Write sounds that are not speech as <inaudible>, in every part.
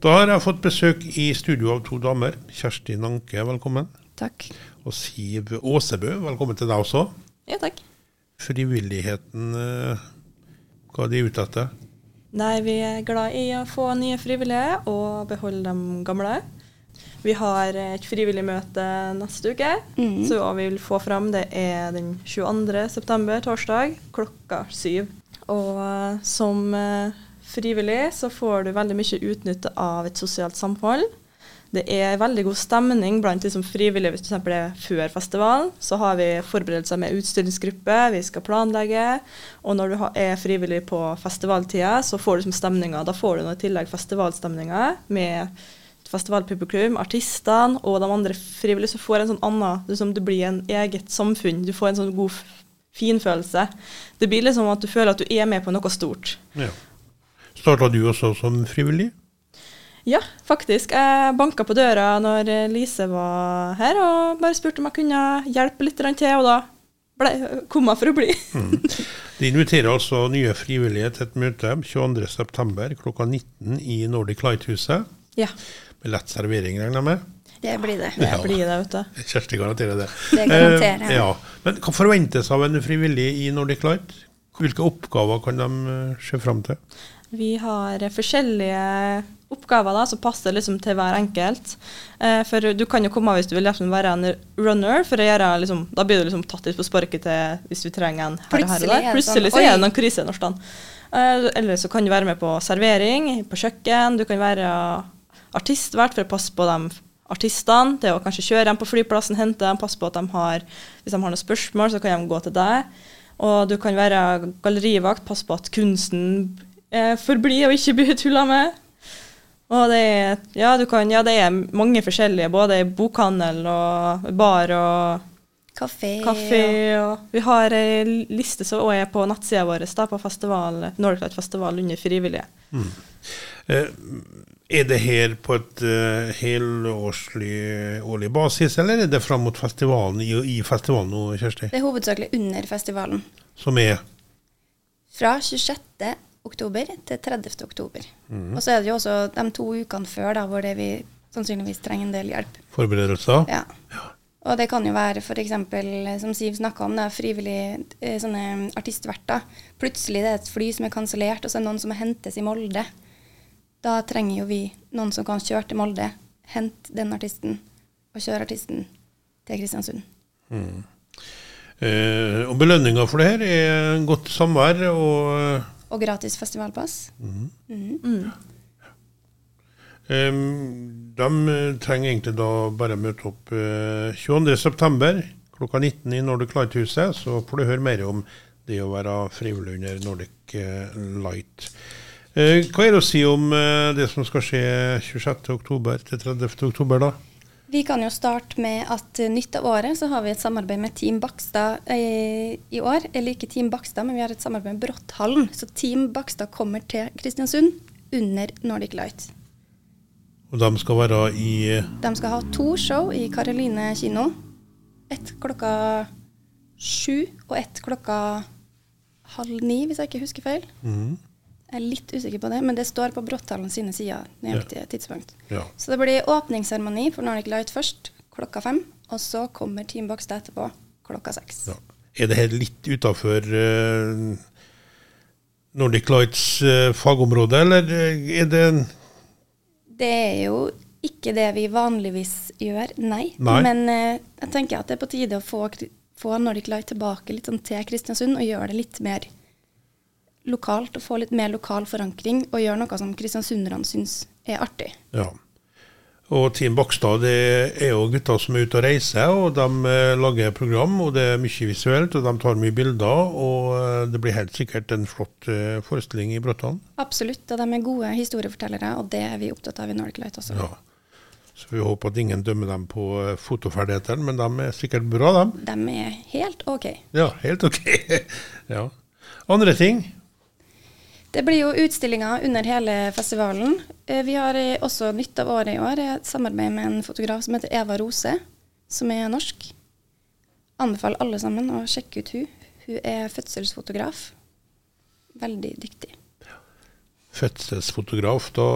Da har jeg fått besøk i studio av to damer. Kjersti Nanke, velkommen. Takk. Og Siv Åsebø, velkommen til deg også. Ja, takk. Frivilligheten, eh, hva er de ute etter? Nei, vi er glad i å få nye frivillige og beholde de gamle. Vi har et frivillig møte neste uke, mm. så hva vi vil få fram, det er den 22. september, torsdag, klokka syv. Og eh, som eh, frivillig så får du veldig mye utnytte av et sosialt samhold. Det er veldig god stemning blant de som frivillige hvis det er før festivalen. Så har vi forberedelser med utstillingsgruppe, vi skal planlegge. Og når du er frivillig på festivaltida, så får du som stemninga. Da får du i tillegg festivalstemninga med festivalpublikum, artistene og de andre frivillige. Så får en sånn annen, liksom Du blir en eget samfunn. Du får en sånn god finfølelse. Det blir liksom at du føler at du er med på noe stort. Ja. Starta du også som frivillig? Ja, faktisk. Jeg banka på døra når Lise var her, og bare spurte om jeg kunne hjelpe litt til, og da ble, kom jeg for å bli. De inviterer altså nye frivillige til et møte 22.9. klokka 19 i Nordic Light-huset. Ja, Med lett servering, regner jeg med. Det blir det. det blir det, vet du. Kjersti garanterer det. Det garanterer jeg. Eh, ja. Men hva forventes av en frivillig i Nordic Light? Hvilke oppgaver kan de eh, se fram til? Vi har forskjellige oppgaver da, som passer liksom til hver enkelt. Eh, for du kan jo komme hvis du vil liksom være en runner, for gjøre liksom, da blir du liksom tatt litt på sparket til hvis du trenger en her og her og der. er Plutselig sånn, så er det noen krise en stand. Eh, eller så kan du være med på servering, på kjøkken. Du kan være artistvert for å passe på de artistene, til å kanskje kjøre dem på flyplassen, hente dem, passe på at de har Hvis de har noen spørsmål, så kan de gå til deg. Og du kan være gallerivakt, passe på at kunsten eh, forblir og ikke bli tulla med. Og det er, ja, du kan, ja, det er mange forskjellige, både bokhandel og bar og Kafé. kafé. Og vi har ei liste som også er på nettsida vår da, på festival, Nordic Festival under frivillige. Mm. er det her på et uh, helårslig årlig basis, eller er det fram mot festivalen i, i festivalen nå, Kjersti? Det er hovedsakelig under festivalen. Som er Fra 26. oktober til 30. oktober. Mm. Og så er det jo også de to ukene før da, hvor det vi sannsynligvis trenger en del hjelp. forberedelser? Ja. Og det kan jo være f.eks., som Siv snakka om, da, frivillige eh, sånne artistverter. Plutselig det er et fly som er kansellert, og så er det noen som hentes i Molde. Da trenger jo vi noen som kan kjøre til Molde, hente den artisten, og kjøre artisten til Kristiansund. Eh, og belønninga for det her er godt samvær og Og gratis festivalpass. eh, De eh, trenger egentlig da bare møte opp uh, 22.9. klokka 19 i Nordic Light-huset, så får du høre mer om det å være frivillig under Nordic eh, Light. Eh, hva er det å si om eh, det som skal skje 26.10. til 30.10, da? Vi kan jo starte med at eh, nytt av året så har vi et samarbeid med Team Bakstad eh, i år. Eller ikke Team Bakstad, men vi har et samarbeid med Brotthallen. Så Team Bakstad kommer til Kristiansund under Nordic Light. Og de skal være i eh, De skal ha to show i Karoline kino. Ett klokka sju og ett klokka halv ni, hvis jeg ikke husker feil. mhm, Jeg er litt usikker på det, men det står på Bråttalen sine sider. nøyaktige tidspunkt. Ja. Så det blir åpningsseremoni for Nordic Light først, klokka fem. Og så kommer Team Bakstad etterpå, klokka seks. Ja. Er det her litt utafor uh, Nordic Lights uh, fagområde, eller eh, er det Det er jo ikke det vi vanligvis gjør, nei. Nei. Men uh, jeg tenker at det er på tide å få, få Nordic Light tilbake litt sånn til Kristiansund, og gjøre det litt mer lokalt, og få litt mer lokal forankring, og gjøre noe som kristiansunderne syns er artig. Ja. Og Team Bakstad det er jo gutter som er ute og reiser, og de eh, lager program. og Det er mye visuelt, og de tar mye bilder. og eh, Det blir helt sikkert en flott eh, forestilling i Bråttan. Absolutt, og de er gode historiefortellere, og det er vi opptatt av i Nordic Light også. Ja. Så vi håper at ingen dømmer dem på fotoferdighetene, men de er sikkert bra, de. De er helt OK. Ja, helt OK. <laughs> ja. Andre ting? Det blir jo utstillinger under hele festivalen. Eh, Vi har eh, også nytt av året i år et samarbeid med en fotograf som heter Eva Rose, som er norsk. Anbefaler alle sammen å sjekke ut hun. Hun er fødselsfotograf. Veldig dyktig. Fødselsfotograf, da,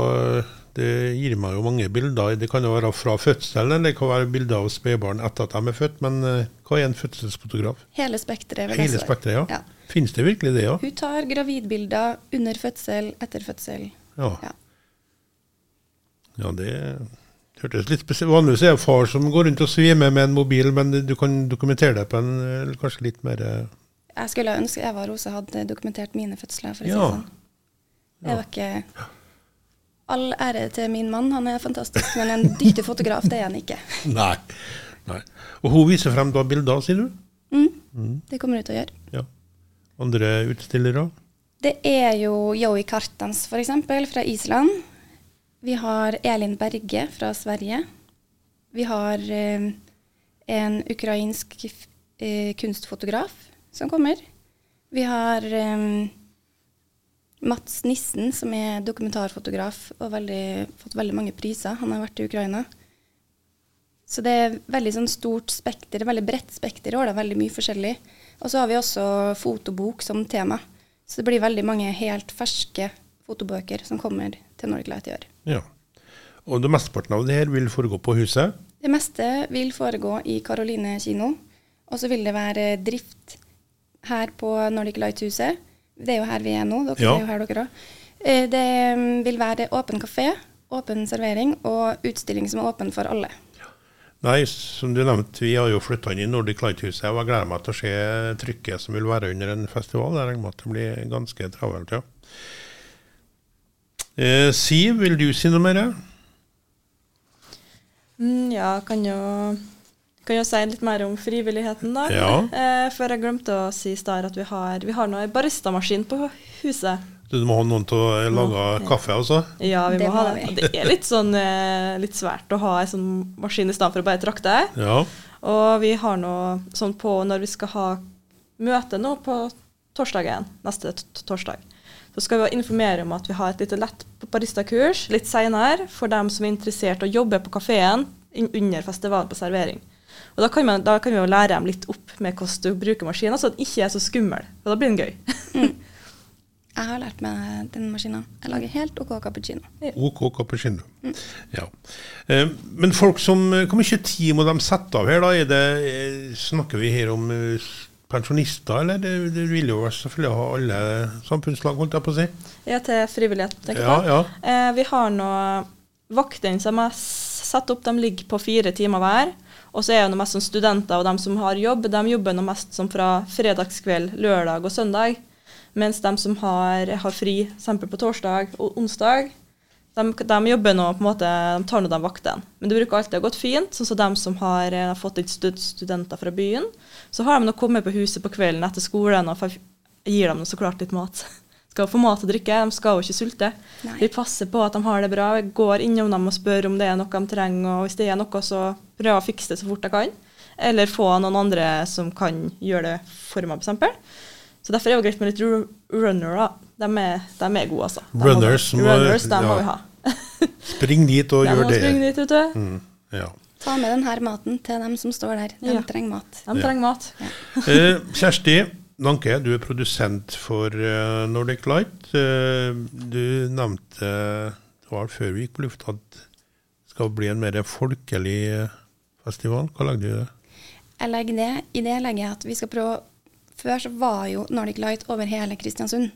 Det gir meg jo mange bilder. Det kan jo være fra fødselen, eller det kan være bilder av spedbarn etter at de er født. Men eh, hva er en fødselsfotograf? Hele spekteret. vil jeg Hele spektret, ja. Ja. Finnes det virkelig det, ja? Hun tar gravidbilder under fødsel, etter fødsel. Ja, Ja. ja det hørtes litt spesielt Vanligvis er det far som går rundt og svimer med en mobil, men du kan dokumentere det på en eh, kanskje litt mer eh, Jeg skulle ønske Eva Rose hadde dokumentert mine fødsler, for å si Ja. det sånn. Det var ikke All ære til min mann, han er fantastisk, men en dyktig <laughs> fotograf, det er han ikke. <laughs> Nei. Nei. Og hun viser frem da bilder, sier du? Mm. Det kommer hun til å gjøre. Ja. Andre utstillere? Det er jo Joey Kartans, f.eks., fra Island. Vi har Elin Berge fra Sverige. Vi har eh, en ukrainsk eh, kunstfotograf som kommer. Vi har eh, Mats Nissen, som er dokumentarfotograf og veldig, fått veldig mange priser. Han har vært i Ukraina. Så det er veldig sånn stort spekter, veldig bredt spekter, og det er veldig mye forskjellig. Og så har vi også fotobok som tema. Så det blir veldig mange helt ferske fotobøker som kommer til Nordic Light i år. Ja. Og det mesteparten av det her vil foregå på huset? Det meste vil foregå i Karoline kino. Og så vil det være drift her på Nordic Light-huset. Det er jo her vi er nå. Dere Ja. er jo her, dere òg. Det mm, vil være åpen kafé, åpen servering og utstilling som er åpen for alle. Nei, som du nevnte, vi har jo flytta inn i Nordic Light-huset, og jeg gleder meg til å se trykket som vil være under en festival. Jeg regner med at det blir ganske travelt, ja. Eh, Siv, vil du si noe mer? Mm, ja, kan jo, kan jo si litt mer om frivilligheten, da. Ja. Eh, før jeg glemte å si i stad at vi har, vi har nå en baristamaskin på huset. Du må ha noen til å lage kaffe, altså? Ja, vi Det ha det. vi. Det er litt sånn eh, litt svært å ha en sånn maskin i stedet for å bare trakte. Ja. Og vi har nå sånn på når vi skal ha møte nå på torsdagen, neste t- torsdag, så skal vi informere om at vi har et lite lett baristakurs litt senere for dem som er interessert i å jobbe på kafeen under festivalen på servering. Og da kan, man, da kan vi jo lære dem litt opp med hvordan du bruker maskinen, så den ikke er så skummel. Og da blir den gøy. Jeg har lært meg den maskinen. Jeg lager helt OK cappuccino. OK cappuccino. Ja. Eh, Men folk som Hvor mye tid må de sette av her, da? Er det, eh, snakker vi her om eh, pensjonister, eller? Det, det vil jo selvfølgelig ha alle samfunnslag, holdt jeg på å si. Ja, til frivillighet. tenker jeg Ja, ja. Eh, vi har nå vaktene som er s- satt opp, de ligger på fire timer hver. Og så er det mest sånn studenter og de som har jobb, de jobber noe mest som fra fredagskveld, lørdag og søndag. Mens de som har, har fri, f.eks. på torsdag og onsdag, de, de jobber nå på en måte, de tar nå de vaktene. Men det bruker alltid å gått fint, sånn som de som har, har fått inn stud studenter fra byen. Så har de nå kommet på huset på kvelden etter skolen og gir dem så klart litt mat. <laughs> Skal få mat og drikke, de skal jo ikke sulte. Nei. Vi passer på at de har det bra. Jeg går innom dem og spør om det er noe de trenger, og hvis det er noe, så prøver jeg å fikse det så fort jeg kan. Eller få noen andre som kan gjøre det for meg, f.eks. Så derfor er det jo greit med litt ru- runner, da. De er, de er gode, altså. De Runners må- runners, de må vi ha. <laughs> Spring dit og De gjør det. Spring dit, vet du. Mm, ja. Ta med denne maten til dem som står der. De Ja. trenger mat. De trenger mat. Eh, Kjersti Danke, du er produsent for eh, Nordic Light. Eh, du nevnte det var før vi gikk på lufta at det skal bli en mer folkelig eh, festival. Hva legger du det? Jeg legger det, I det legger jeg at vi skal prøve Før så var jo Nordic Light over hele Kristiansund.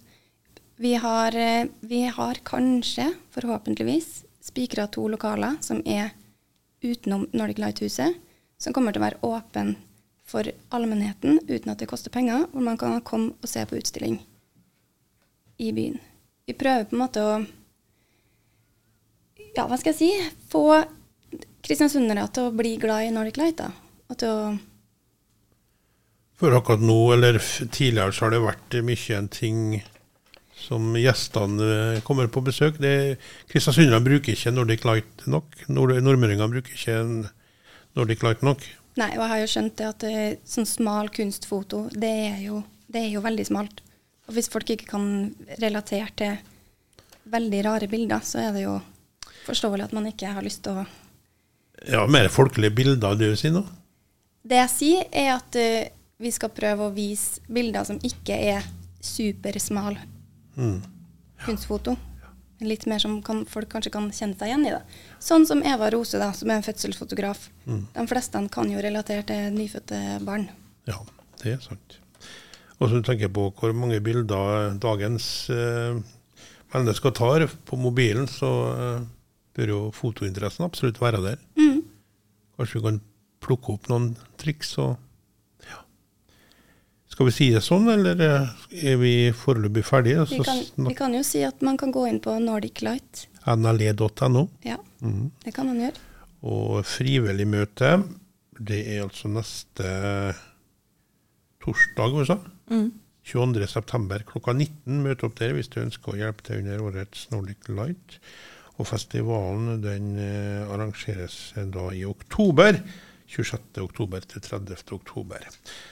Vi har, vi har kanskje, forhåpentligvis, spikra to lokaler som er utenom Nordic Light-huset, som kommer til å være åpen for allmennheten uten at det koster penger, hvor man kan komme og se på utstilling i byen. Vi prøver på en måte å Ja, hva skal jeg si? Få kristiansundere til å bli glad i Nordic Light, da. Og til å For akkurat nå, eller tidligere, så har det vært mye en ting som gjestene eh, kommer på besøk. Kristiansundere bruker ikke Nordic Light nok. Nord Nordmøringene bruker ikke Nordic Light nok. Nei, og jeg har jo skjønt det at det, sånn smal kunstfoto, det er, jo, det er jo veldig smalt. Og hvis folk ikke kan relatere til veldig rare bilder, så er det jo forståelig at man ikke har lyst til å Ja, Mer folkelige bilder, det du sier nå? Det jeg sier, er at uh, vi skal prøve å vise bilder som ikke er supersmal Mm. kunstfoto. Litt mer som kan, folk kanskje kan kjenne seg igjen i. da. Sånn som Eva Rose, da, som er en fødselsfotograf. De fleste kan jo relatere til nyfødte barn. Ja, det er sant. Og så tenker jeg på hvor mange bilder dagens eh, mennesker tar på mobilen, så eh, bør jo fotointeressen absolutt være der. Mm. Kanskje vi kan plukke opp noen triks og. Skal vi si det sånn, eller eh, er vi foreløpig ferdige? Vi kan, vi kan jo si at man kan gå inn på Nordic Light. nle.no. Ja, mm. det kan man gjøre. Og frivillig møte, det er altså neste torsdag, hva sa Mm. 22.9. klokka 19. Møt opp der hvis du ønsker å hjelpe til under årets Nordic Light. Og festivalen den eh, arrangeres eh, da i oktober. 26. oktober til 30. oktober.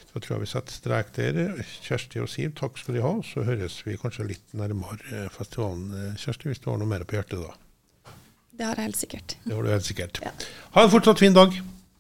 Så tror jeg vi setter strek der. Kjersti og Siv, takk skal de ha. Så høres vi kanskje litt nærmere eh, festivalen. Eh, Kjersti, hvis du har noe mer på hjertet da. Det har jeg helt sikkert. Det har du helt sikkert. Ja. Ha en fortsatt fin dag.